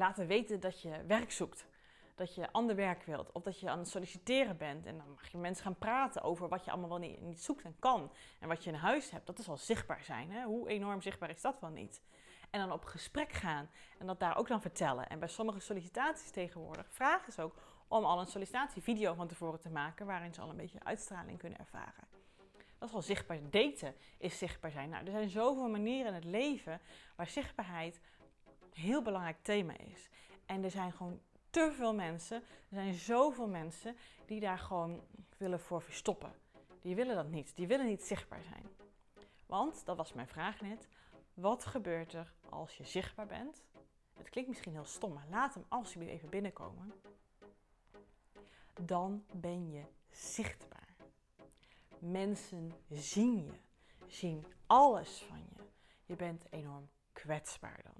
laten weten dat je werk zoekt. Dat je ander werk wilt. Of dat je aan het solliciteren bent. En dan mag je mensen gaan praten over wat je allemaal wel niet, zoekt en kan. En wat je in huis hebt. Dat is al zichtbaar zijn. Hè? Hoe enorm zichtbaar is dat wel niet? En dan op gesprek gaan. En dat daar ook dan vertellen. En bij sommige sollicitaties tegenwoordig vragen ze ook om al een sollicitatievideo van tevoren te maken. Waarin ze al een beetje uitstraling kunnen ervaren. Dat is al zichtbaar. Daten is zichtbaar zijn. Nou, er zijn zoveel manieren in het leven waar zichtbaarheid heel belangrijk thema is. En er zijn gewoon te veel mensen, er zijn zoveel mensen die daar gewoon willen voor verstoppen. Die willen dat niet. Die willen niet zichtbaar zijn. Want, dat was mijn vraag net, wat gebeurt er als je zichtbaar bent? Het klinkt misschien heel stom, maar laat hem alsjeblieft even binnenkomen. Dan ben je zichtbaar. Mensen zien je, zien alles van je. Je bent enorm kwetsbaar dan.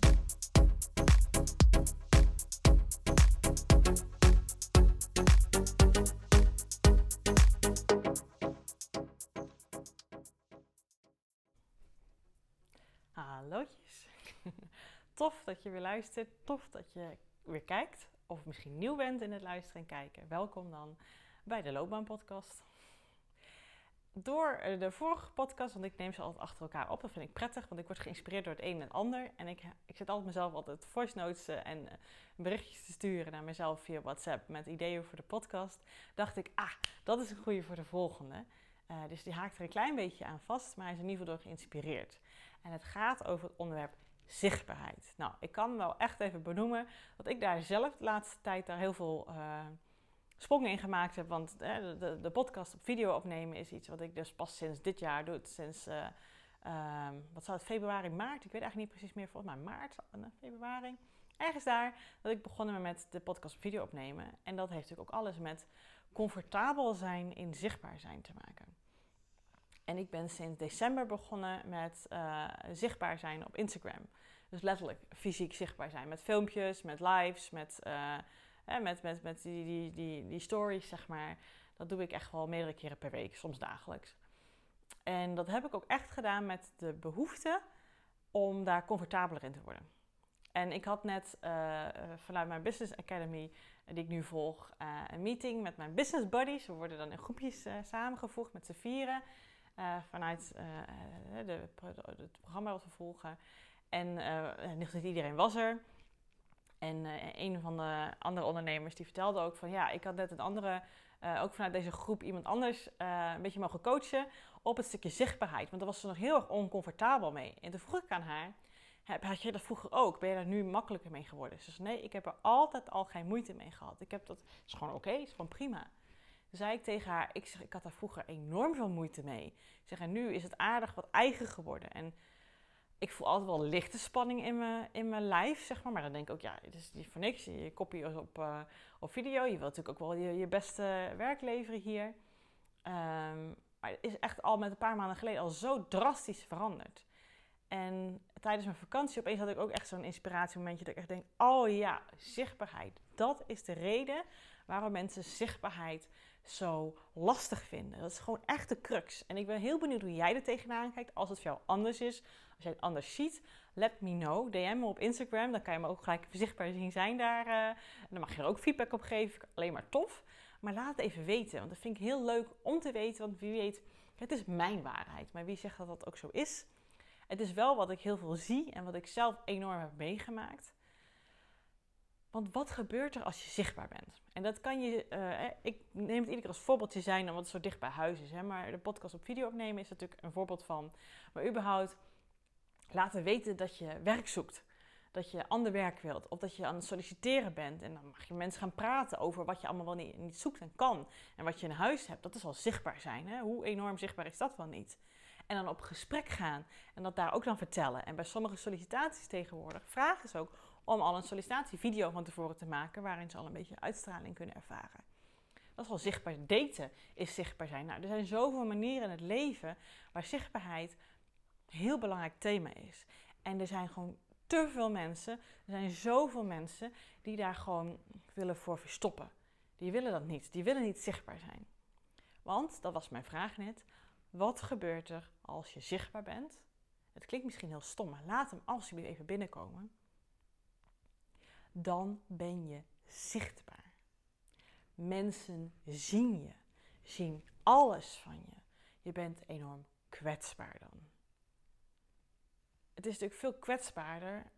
Tof dat je weer luistert. Tof dat je weer kijkt. Of misschien nieuw bent in het luisteren en kijken. Welkom dan bij de Loopbaanpodcast. Door eh, de vorige podcast, want ik neem ze altijd achter elkaar op. Dat vind ik prettig, want ik word geïnspireerd door het een en ander. En ik, ik zet altijd mezelf altijd voice notes eh, en eh, berichtjes te sturen naar mezelf via WhatsApp met ideeën voor de podcast. Dacht ik, ah, dat is een goede voor de volgende. dus die haakt er een klein beetje aan vast, maar hij is in ieder geval door geïnspireerd. En het gaat over het onderwerp zichtbaarheid. Nou, ik kan wel echt even benoemen dat ik daar zelf de laatste tijd daar heel veel uh, sprongen in gemaakt heb. Want de, de, de, podcast op video opnemen is iets wat ik dus pas sinds dit jaar doe. Sinds, uh, wat zou het, februari, maart? Ik weet eigenlijk niet precies meer, volgens mij maart, eh, februari. Ergens daar dat ik begonnen ben met de podcast op video opnemen. En dat heeft natuurlijk ook alles met comfortabel zijn in zichtbaar zijn te maken. En ik ben sinds december begonnen met uh, zichtbaar zijn op Instagram. Dus letterlijk fysiek zichtbaar zijn. Met filmpjes, met lives, met, uh, met, met, met die, die, die, die stories, zeg maar. Dat doe ik echt wel meerdere keren per week, soms dagelijks. En dat heb ik ook echt gedaan met de behoefte om daar comfortabeler in te worden. En ik had net uh, vanuit mijn Business Academy, die ik nu volg, een meeting met mijn business buddies. We worden dan in groepjes samengevoegd met z'n vieren. Uh, vanuit uh, de, het programma wat we volgen. En niet iedereen was er. En een van de andere ondernemers die vertelde ook van ja, ik had net een andere, ook vanuit deze groep iemand anders een beetje mogen coachen op het stukje zichtbaarheid. Want daar was ze nog heel erg oncomfortabel mee. En toen vroeg ik aan haar, had je dat vroeger ook? Ben je daar nu makkelijker mee geworden? Ze zei nee, ik heb er altijd al geen moeite mee gehad. Ik heb dat, is gewoon oké, okay, is gewoon prima zei ik tegen haar, ik, zeg, ik had daar vroeger enorm veel moeite mee. Ik zeg, en nu is het aardig wat eigen geworden. En ik voel altijd wel lichte spanning in mijn, in mijn lijf, zeg maar. Maar dan denk ik ook, ja, het is niet voor niks. Je kopie op, uh, op video. Je wilt natuurlijk ook wel je, je beste werk leveren hier. Um, maar het is echt al met een paar maanden geleden al zo drastisch veranderd. En tijdens mijn vakantie opeens had ik ook echt zo'n inspiratiemomentje dat ik echt denk, oh ja, zichtbaarheid. Dat is de reden waarom mensen zichtbaarheid zo lastig vinden. Dat is gewoon echt de crux. En ik ben heel benieuwd hoe jij er tegenaan kijkt als het voor jou anders is. Als jij het anders ziet, let me know. DM me op Instagram, dan kan je me ook gelijk zichtbaar zien zijn daar. Uh, en dan mag je er ook feedback op geven, alleen maar tof. Maar laat het even weten, want dat vind ik heel leuk om te weten. Want wie weet, het is mijn waarheid. Maar wie zegt dat dat ook zo is? Het is wel wat ik heel veel zie en wat ik zelf enorm heb meegemaakt. Want wat gebeurt er als je zichtbaar bent? En dat kan je, uh, ik neem het iedere keer als voorbeeldje zijn, omdat het zo dicht bij huis is. Hè? Maar de podcast op video opnemen is natuurlijk een voorbeeld van. Maar überhaupt laten weten dat je werk zoekt. dat je ander werk wilt. Of dat je aan het solliciteren bent. En dan mag je mensen gaan praten over wat je allemaal wel niet, niet zoekt en kan. En wat je in huis hebt. Dat is al zichtbaar zijn. Hè? Hoe enorm zichtbaar is dat wel niet? En dan op gesprek gaan. En dat daar ook dan vertellen. En bij sommige sollicitaties tegenwoordig vragen ze ook om al een sollicitatievideo van tevoren te maken. Waarin ze al een beetje uitstraling kunnen ervaren. Dat is wel zichtbaar. Daten is zichtbaar zijn. Nou, er zijn zoveel manieren in het leven waar zichtbaarheid een heel belangrijk thema is. En er zijn gewoon te veel mensen, er zijn zoveel mensen die daar gewoon willen voor verstoppen. Die willen dat niet. Die willen niet zichtbaar zijn. Want, dat was mijn vraag net, wat gebeurt er als je zichtbaar bent? Het klinkt misschien heel stom, maar laat hem alsjeblieft even binnenkomen. Dan ben je zichtbaar. Mensen zien je, zien alles van je. Je bent enorm kwetsbaar dan het is natuurlijk veel kwetsbaarder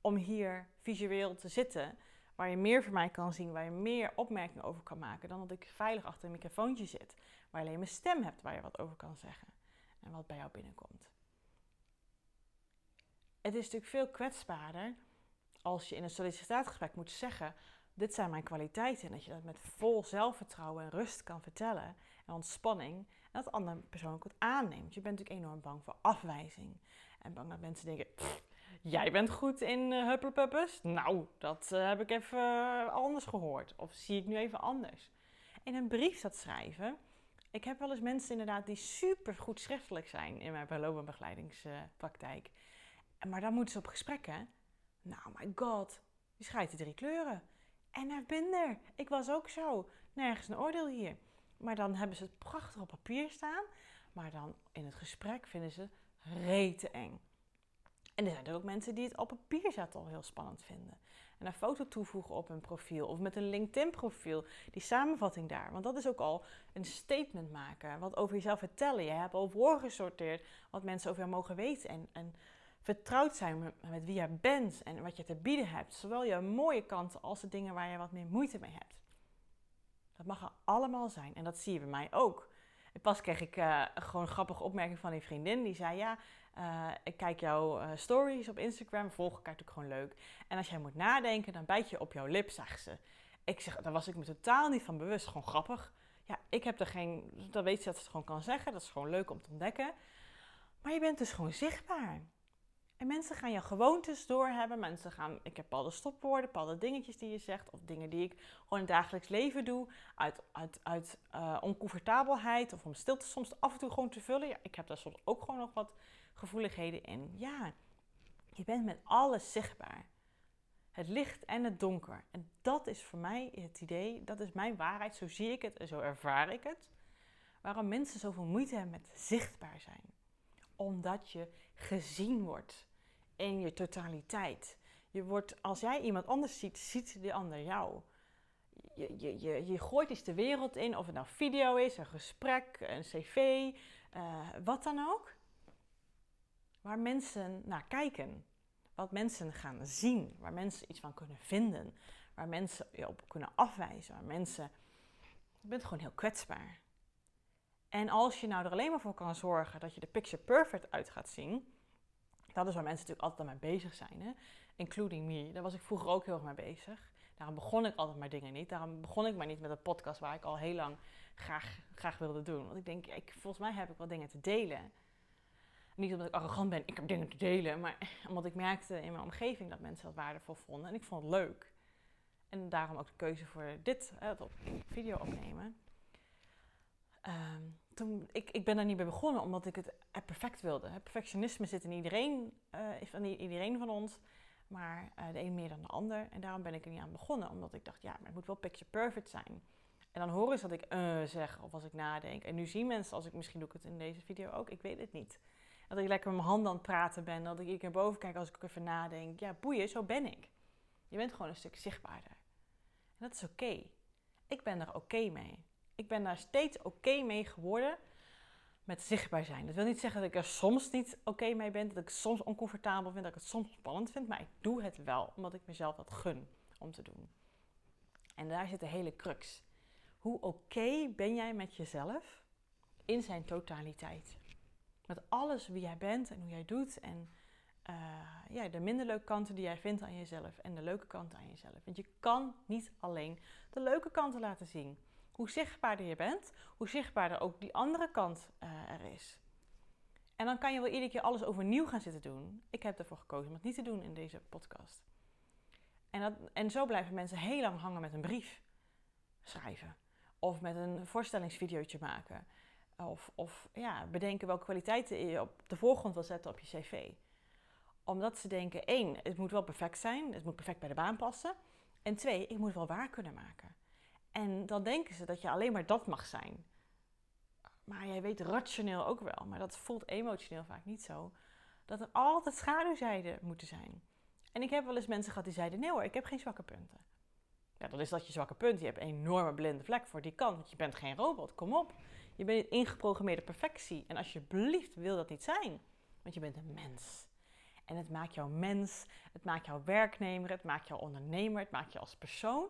om hier visueel te zitten, waar je meer van mij kan zien, waar je meer opmerkingen over kan maken, dan dat ik veilig achter een microfoontje zit, waar je alleen mijn stem hebt waar je wat over kan zeggen en wat bij jou binnenkomt. Het is natuurlijk veel kwetsbaarder als je in een sollicitatiegesprek moet zeggen: Dit zijn mijn kwaliteiten. En dat je dat met vol zelfvertrouwen en rust kan vertellen en ontspanning. En dat de andere persoon ook het aanneemt. Je bent natuurlijk enorm bang voor afwijzing. En bang dat mensen denken, jij bent goed in uh? Nou, dat uh, heb ik even uh, anders gehoord. Of zie ik nu even anders. In een brief staat schrijven. Ik heb wel eens mensen inderdaad die super goed schriftelijk zijn in mijn loopbaanbegeleidingspraktijk. maar dan moeten ze op gesprek, hè? Nou, my god, die schrijft drie kleuren. En ik ben er. Ik was ook zo. Nergens een oordeel hier. Maar dan hebben ze het prachtig op papier staan. Maar dan in het gesprek vinden ze rete eng. En er zijn er ook mensen die het op papier zetten al heel spannend vinden. En een foto toevoegen op hun profiel of met een LinkedIn profiel, die samenvatting daar. Want dat is ook al een statement maken, wat over jezelf vertellen. Je hebt al voorgesorteerd wat mensen over jou mogen weten en, en vertrouwd zijn met, wie jij bent en wat je te bieden hebt. Zowel je mooie kanten als de dingen waar je wat meer moeite mee hebt. Dat mag er allemaal zijn en dat zie je bij mij ook. Pas kreeg ik uh, gewoon een grappige opmerking van een vriendin. Die zei, ja, uh, ik kijk jouw uh, stories op Instagram. Volg ik natuurlijk gewoon leuk. En als jij moet nadenken, dan bijt je op jouw lip, zag ze. Ik zeg, daar was ik me totaal niet van bewust. Gewoon grappig. Ja, ik heb er geen... Dan weet je dat ze het gewoon kan zeggen. Dat is gewoon leuk om te ontdekken. Maar je bent dus gewoon zichtbaar. En mensen gaan je gewoontes doorhebben. Mensen gaan, ik heb bepaalde stopwoorden, bepaalde dingetjes die je zegt. Of dingen die ik gewoon in het dagelijks leven doe. Uit, uit, uit uh, oncomfortabelheid of om stilte soms af en toe gewoon te vullen. Ja, ik heb daar soms ook gewoon nog wat gevoeligheden in. Ja, je bent met alles zichtbaar. Het licht en het donker. En dat is voor mij het idee, dat is mijn waarheid. Zo zie ik het en zo ervaar ik het. Waarom mensen zoveel moeite hebben met zichtbaar zijn. Omdat je gezien wordt in je totaliteit. Je wordt, als jij iemand anders ziet, ziet de ander jou. Je, je, je, je gooit iets de wereld in, of het nou video is, een gesprek, een cv, uh, wat dan ook. Waar mensen naar kijken. Wat mensen gaan zien. Waar mensen iets van kunnen vinden. Waar mensen je op kunnen afwijzen. Waar mensen... Je bent gewoon heel kwetsbaar. En als je nou er alleen maar voor kan zorgen dat je de picture perfect uit gaat zien dat is waar mensen natuurlijk altijd mee bezig zijn. Hè? Including me. Daar was ik vroeger ook heel erg mee bezig. Daarom begon ik altijd maar dingen niet. Daarom begon ik maar niet met een podcast waar ik al heel lang graag, graag wilde doen. Want ik denk, ik, volgens mij heb ik wel dingen te delen. Niet omdat ik arrogant ben, ik heb dingen te delen. Maar omdat ik merkte in mijn omgeving dat mensen dat waardevol vonden. En ik vond het leuk. En daarom ook de keuze voor dit, op video opnemen. Um, ik, ik ben daar niet bij begonnen omdat ik het perfect wilde. Perfectionisme zit in iedereen, uh, van iedereen van ons. Maar uh, de een meer dan de ander. En daarom ben ik er niet aan begonnen. Omdat ik dacht, ja, maar het moet wel picture perfect zijn. En dan horen ze dat ik zeg of als ik nadenk. En nu zien mensen, als ik misschien doe ik het in deze video ook, ik weet het niet. Dat ik lekker met mijn handen aan het praten ben. Dat ik naar boven kijk als ik even nadenk. Ja, boeien, zo ben ik. Je bent gewoon een stuk zichtbaarder. En dat is oké. Ik ben er oké mee ik ben daar steeds oké mee geworden met zichtbaar zijn. Dat wil niet zeggen dat ik er soms niet oké mee ben, dat ik soms oncomfortabel vind, dat ik het soms spannend vind, maar ik doe het wel omdat ik mezelf dat gun om te doen. En daar zit de hele crux. Hoe oké ben jij met jezelf in zijn totaliteit? Met alles wie jij bent en hoe jij doet en, eh, ja, de minder leuke kanten die jij vindt aan jezelf en de leuke kanten aan jezelf. Want je kan niet alleen de leuke kanten laten zien. Hoe zichtbaarder je bent, hoe zichtbaarder ook die andere kant uh, er is. En dan kan je wel iedere keer alles overnieuw gaan zitten doen. Ik heb ervoor gekozen om het niet te doen in deze podcast. En, dat, en zo blijven mensen heel lang hangen met een brief schrijven. Of met een voorstellingsvideootje maken. Of, of ja, bedenken welke kwaliteiten je op de voorgrond wil zetten op je cv. Omdat ze denken, één, het moet wel perfect zijn. Het moet perfect bij de baan passen. En twee, ik moet wel waar kunnen maken. En dan denken ze dat je alleen maar dat mag zijn. Maar jij weet rationeel ook wel, maar dat voelt emotioneel vaak niet zo. Dat er altijd schaduwzijden moeten zijn. En ik heb wel eens mensen gehad die zeiden: nee hoor, ik heb geen zwakke punten. Ja, dan is dat je zwakke punt. Je hebt een enorme blinde vlek voor die kant. Want je bent geen robot. Kom op. Je bent ingeprogrammeerde perfectie. En alsjeblieft wil dat niet zijn. Want je bent een mens. En het maakt jou mens. Het maakt jou werknemer. Het maakt jou ondernemer. Het maakt je als persoon.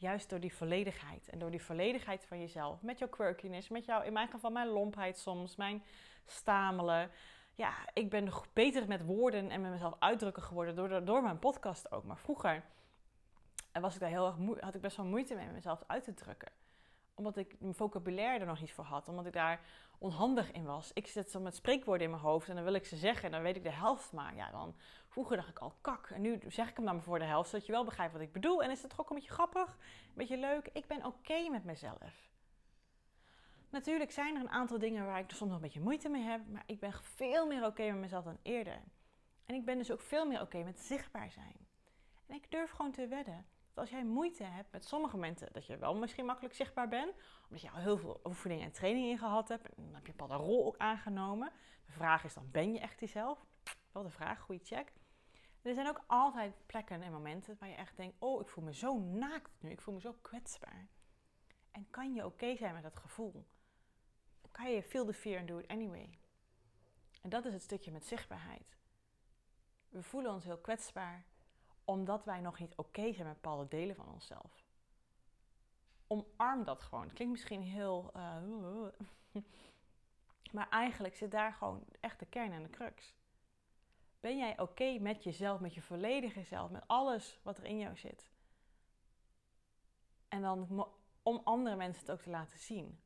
Juist door die volledigheid. En door die volledigheid van jezelf. Met jouw quirkiness. Met jouw, in mijn geval, mijn lompheid soms. Mijn stamelen ja, ik ben beter met woorden en met mezelf uitdrukken geworden door, door mijn podcast ook. Maar vroeger was ik daar heel erg had ik best wel moeite mee mezelf uit te drukken. Omdat ik mijn vocabulaire er nog niet voor had. Omdat ik daar onhandig in was. Ik zit zo met spreekwoorden in mijn hoofd en dan wil ik ze zeggen en dan weet ik de helft maar. Ja, dan vroeger dacht ik al kak. En nu zeg ik hem dan maar voor de helft, zodat je wel begrijpt wat ik bedoel. En is het toch ook een beetje grappig, een beetje leuk. Ik ben oké met mezelf. Natuurlijk zijn er een aantal dingen waar ik er soms nog een beetje moeite mee heb, maar ik ben veel meer oké met mezelf dan eerder. En ik ben dus ook veel meer oké met zichtbaar zijn. En ik durf gewoon te wedden als jij moeite hebt met sommige momenten, dat je wel misschien makkelijk zichtbaar bent, omdat je al heel veel oefeningen en training in gehad hebt, en dan heb je een bepaalde rol ook aangenomen. De vraag is dan, ben je echt jezelf? Wel de vraag, goede check. er zijn ook altijd plekken en momenten waar je echt denkt, oh, ik voel me zo naakt nu, ik voel me zo kwetsbaar. En kan je oké zijn met dat gevoel? kan je feel the fear and do it anyway. En dat is het stukje met zichtbaarheid. We voelen ons heel kwetsbaar omdat wij nog niet oké zijn met bepaalde delen van onszelf. Omarm dat gewoon. Het klinkt misschien heel. Uh, maar eigenlijk zit daar gewoon echt de kern en de crux. Ben jij oké met jezelf, met je volledige zelf, met alles wat er in jou zit? En dan om andere mensen het ook te laten zien.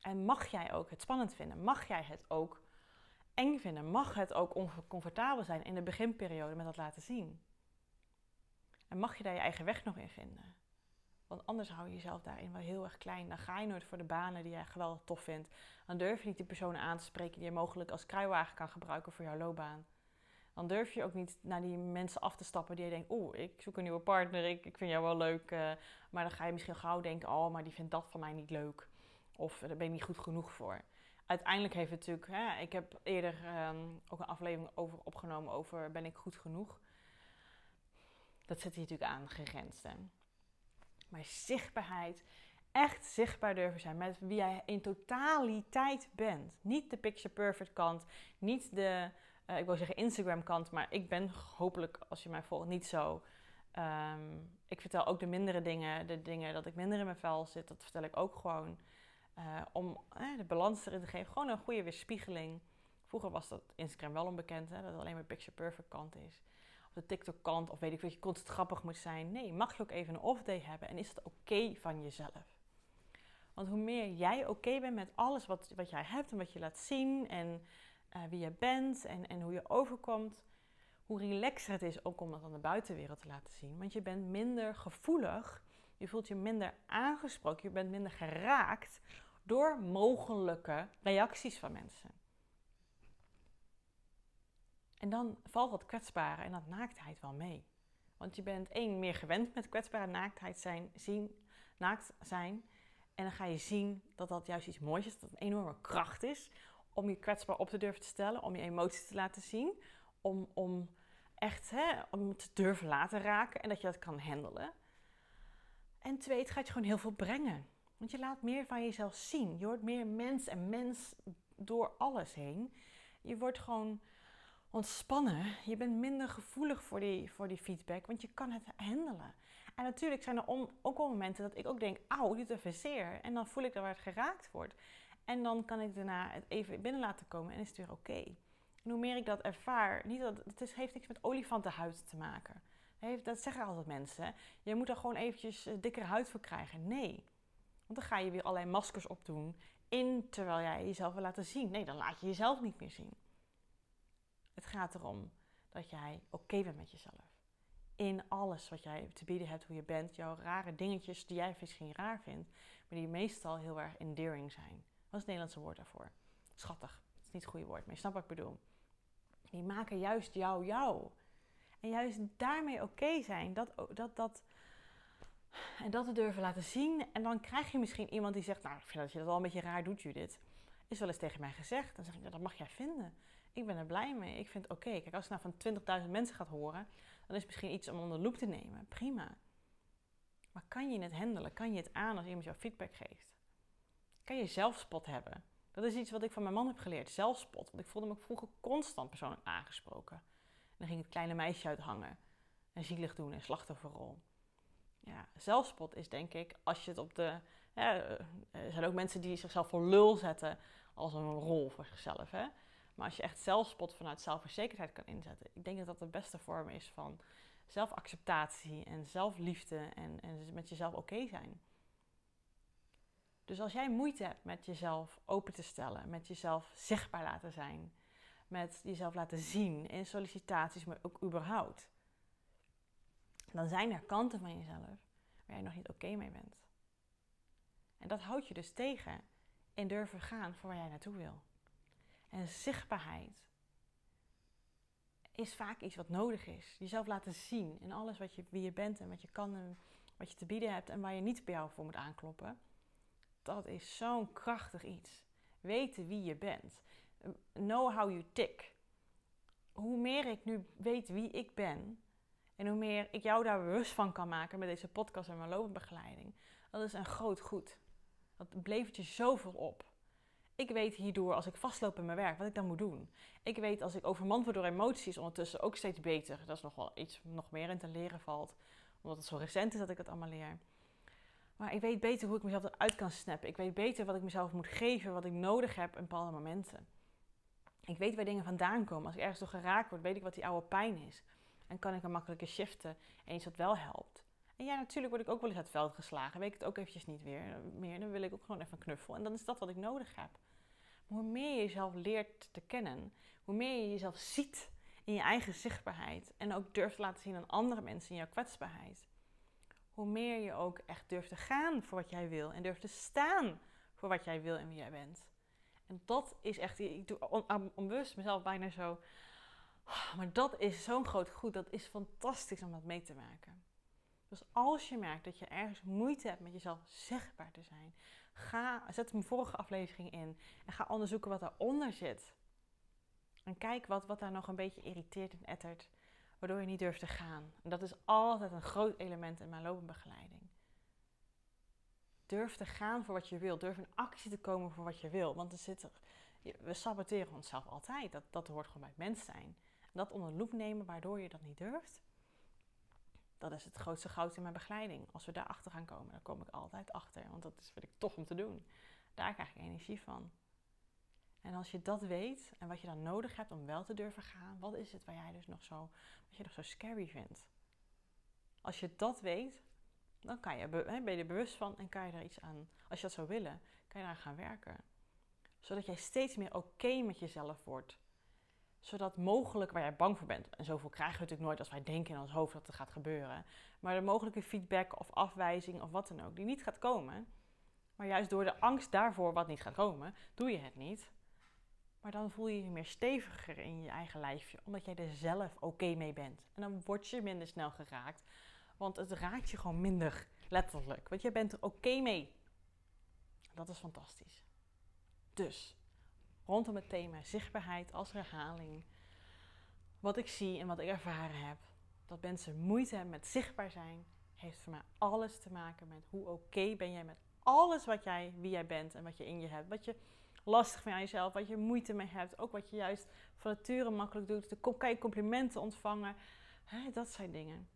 En mag jij ook het spannend vinden? Mag jij het ook eng vinden? Mag het ook oncomfortabel zijn in de beginperiode met dat laten zien? En mag je daar je eigen weg nog in vinden? Want anders hou je jezelf daarin wel heel erg klein. Dan ga je nooit voor de banen die jij geweldig tof vindt. Dan durf je niet die personen aan te spreken die je mogelijk als kruiwagen kan gebruiken voor jouw loopbaan. Dan durf je ook niet naar die mensen af te stappen die je denkt: Oeh, ik zoek een nieuwe partner, ik, vind jou wel leuk. Uh, maar dan ga je misschien gauw denken: Oh, maar die vindt dat van mij niet leuk. Of daar ben ik niet goed genoeg voor. Uiteindelijk heeft het natuurlijk, ik heb eerder ehm, ook een aflevering over opgenomen over ben ik goed genoeg. Dat zit hier natuurlijk aan, gegrensd. Maar zichtbaarheid, echt zichtbaar durven zijn met wie jij in totaliteit bent. Niet de picture perfect kant, niet de, uh, ik wil zeggen Instagram kant, maar ik ben hopelijk, als je mij volgt, niet zo. Ehm, ik vertel ook de mindere dingen, de dingen dat ik minder in mijn vel zit, dat vertel ik ook gewoon. Uh, om uh, de balans erin te geven. Gewoon een goede weerspiegeling. Vroeger was dat Instagram wel onbekend, hè, dat het alleen maar picture perfect kant is. Of de TikTok kant, of weet ik wat je constant grappig moet zijn. Nee, mag je ook even een off day hebben en is het oké van jezelf? Want hoe meer jij oké bent met alles wat, wat jij hebt en wat je laat zien en uh, wie je bent en, en hoe je overkomt, hoe relaxer het is ook om dat aan de buitenwereld te laten zien. Want je bent minder gevoelig je voelt je minder aangesproken, je bent minder geraakt door mogelijke reacties van mensen. En dan valt dat kwetsbare en dat naaktheid wel mee. Want je bent één meer gewend met kwetsbare naaktheid zijn, zien, naakt zijn. En dan ga je zien dat dat juist iets moois is, dat een enorme kracht is om je kwetsbaar op te durven te stellen, om je emoties te laten zien, om, om echt hè, om te durven laten raken en dat je dat kan handelen. En twee, het gaat je gewoon heel veel brengen. Want je laat meer van jezelf zien. Je wordt meer mens en mens door alles heen. Je wordt gewoon ontspannen. Je bent minder gevoelig voor die, voor die feedback, want je kan het handelen. En natuurlijk zijn er ook wel momenten dat ik ook denk, auw, dit even zeer. En dan voel ik dat waar het geraakt wordt. En dan kan ik daarna het even binnen laten komen en is het weer oké. En hoe meer ik dat ervaar, niet dat, het is, heeft niks met olifantenhuid te maken. Heeft, dat zeggen altijd mensen. Je moet er gewoon eventjes uh, dikkere huid voor krijgen. Nee. Want dan ga je weer allerlei maskers opdoen. In terwijl jij jezelf wil laten zien. Nee, dan laat je jezelf niet meer zien. Het gaat erom dat jij oké bent met jezelf. In alles wat jij te bieden hebt, hoe je bent, jouw rare dingetjes die jij misschien raar vindt, maar die meestal heel erg endearing zijn. Wat is het Nederlandse woord daarvoor? Schattig. Dat is niet het goede woord, maar je snapt wat ik bedoel. Die maken juist jou jou. En juist daarmee oké zijn, dat, dat, dat, en dat te durven laten zien. En dan krijg je misschien iemand die zegt, nou, ik vind dat je dat wel een beetje raar doet, Judith. Is wel eens tegen mij gezegd. Dan zeg ik, dat mag jij vinden. Ik ben er blij mee. Ik vind het oké. Kijk, als het nou van 20.000 mensen gaat horen, dan is het misschien iets om onder de loep te nemen. Prima. Maar kan je het handelen? Kan je het aan als iemand jou feedback geeft? Kan je zelfspot hebben? Dat is iets wat ik van mijn man heb geleerd, zelfspot. Want ik voelde me vroeger constant persoonlijk aangesproken. Dan ging het kleine meisje uithangen. En zielig doen en slachtofferrol. Ja, zelfspot is denk ik, als je het op de... Ja, er zijn ook mensen die zichzelf voor lul zetten als een rol voor zichzelf. Hè? Maar als je echt zelfspot vanuit zelfverzekerdheid kan inzetten, ik denk dat dat de beste vorm is van zelfacceptatie en zelfliefde en, en met jezelf oké zijn. Dus als jij moeite hebt met jezelf open te stellen, met jezelf zichtbaar laten zijn, met jezelf laten zien in sollicitaties, maar ook überhaupt, dan zijn er kanten van jezelf waar jij nog niet oké mee bent. En dat houdt je dus tegen in durven gaan voor waar jij naartoe wil. En zichtbaarheid is vaak iets wat nodig is. Jezelf laten zien in alles wat je, wie je bent en wat je kan en wat je te bieden hebt en waar je niet bij jou voor moet aankloppen. Dat is zo'n krachtig iets. Weten wie je bent. Know how you tick. Hoe meer ik nu weet wie ik ben en hoe meer ik jou daar bewust van kan maken met deze podcast en mijn loopbegeleiding, dat is een groot goed. Dat levert je zoveel op. Ik weet hierdoor, als ik vastloop in mijn werk, wat ik dan moet doen. Ik weet als ik overmand word door emoties, ondertussen ook steeds beter. Dat is nog wel iets nog meer in te leren valt. Omdat het zo recent is dat ik het allemaal leer. Maar ik weet beter hoe ik mezelf eruit kan snappen. Ik weet beter wat ik mezelf moet geven, wat ik nodig heb in bepaalde momenten. Ik weet waar dingen vandaan komen. Als ik ergens door geraakt word, weet ik wat die oude pijn is. En kan ik een makkelijker shiften en iets wat wel helpt. En ja, natuurlijk word ik ook wel eens uit het veld geslagen. Weet ik het ook eventjes niet weer, meer. Dan wil ik ook gewoon even een knuffel. En dan is dat wat ik nodig heb. Maar hoe meer je jezelf leert te kennen, hoe meer je jezelf ziet in je eigen zichtbaarheid. En ook durft te laten zien aan andere mensen in jouw kwetsbaarheid. Hoe meer je ook echt durft te gaan voor wat jij wil. En durft te staan voor wat jij wil en wie jij bent. Dat is echt, ik doe onbewust mezelf bijna zo. Maar dat is zo'n groot goed. Dat is fantastisch om dat mee te maken. Dus als je merkt dat je ergens moeite hebt met jezelf zichtbaar te zijn, ga, zet mijn vorige aflevering in en ga onderzoeken wat daaronder zit. En kijk wat, wat daar nog een beetje irriteert en ettert, waardoor je niet durft te gaan. En dat is altijd een groot element in mijn loopbegeleiding. Durf te gaan voor wat je wil. Durf in actie te komen voor wat je wil. Want er zit er, we saboteren onszelf altijd. Dat, dat hoort gewoon bij het mens zijn. dat onder loep nemen waardoor je dat niet durft dat is het grootste goud in mijn begeleiding. Als we daar achter gaan komen, dan kom ik altijd achter. Want dat is wat ik tof om te doen. Daar krijg ik energie van. En als je dat weet en wat je dan nodig hebt om wel te durven gaan, wat is het waar jij dus nog zo, wat je nog zo scary vindt? Als je dat weet, dan kan je, ben je er bewust van en kan je er iets aan, als je dat zou willen, kan je daar gaan werken. Zodat jij steeds meer oké met jezelf wordt zodat mogelijk waar jij bang voor bent, en zoveel krijgen we natuurlijk nooit als wij denken in ons hoofd dat het gaat gebeuren, maar de mogelijke feedback of afwijzing of wat dan ook, die niet gaat komen, maar juist door de angst daarvoor wat niet gaat komen, doe je het niet. Maar dan voel je je meer steviger in je eigen lijfje, omdat jij er zelf oké mee bent. En dan word je minder snel geraakt, want het raakt je gewoon minder letterlijk, want jij bent er oké mee. Dat is fantastisch. Dus rondom het thema zichtbaarheid als herhaling. Wat ik zie en wat ik ervaren heb, dat mensen moeite hebben met zichtbaar zijn, heeft voor mij alles te maken met hoe oké ben jij met alles wat jij, wie jij bent en wat je in je hebt. Wat je lastig vindt aan jezelf, wat je moeite mee hebt, ook wat je juist van nature makkelijk doet. De, kan je complimenten ontvangen. dat zijn dingen.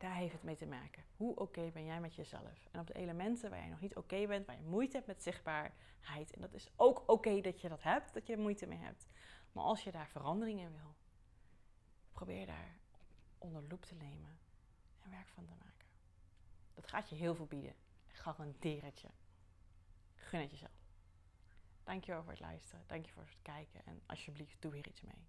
Daar heeft het mee te maken. Hoe oké ben jij met jezelf? En op de elementen waar jij nog niet oké bent, waar je moeite hebt met zichtbaarheid. En dat is ook oké dat je dat hebt, dat je er moeite mee hebt. Maar als je daar verandering in wil, probeer daar onder loep te nemen en werk van te maken. Dat gaat je heel veel bieden. Garandeer het je. Gun het jezelf. Dankjewel voor het luisteren. Dankjewel voor het kijken. En alsjeblieft, doe hier iets mee.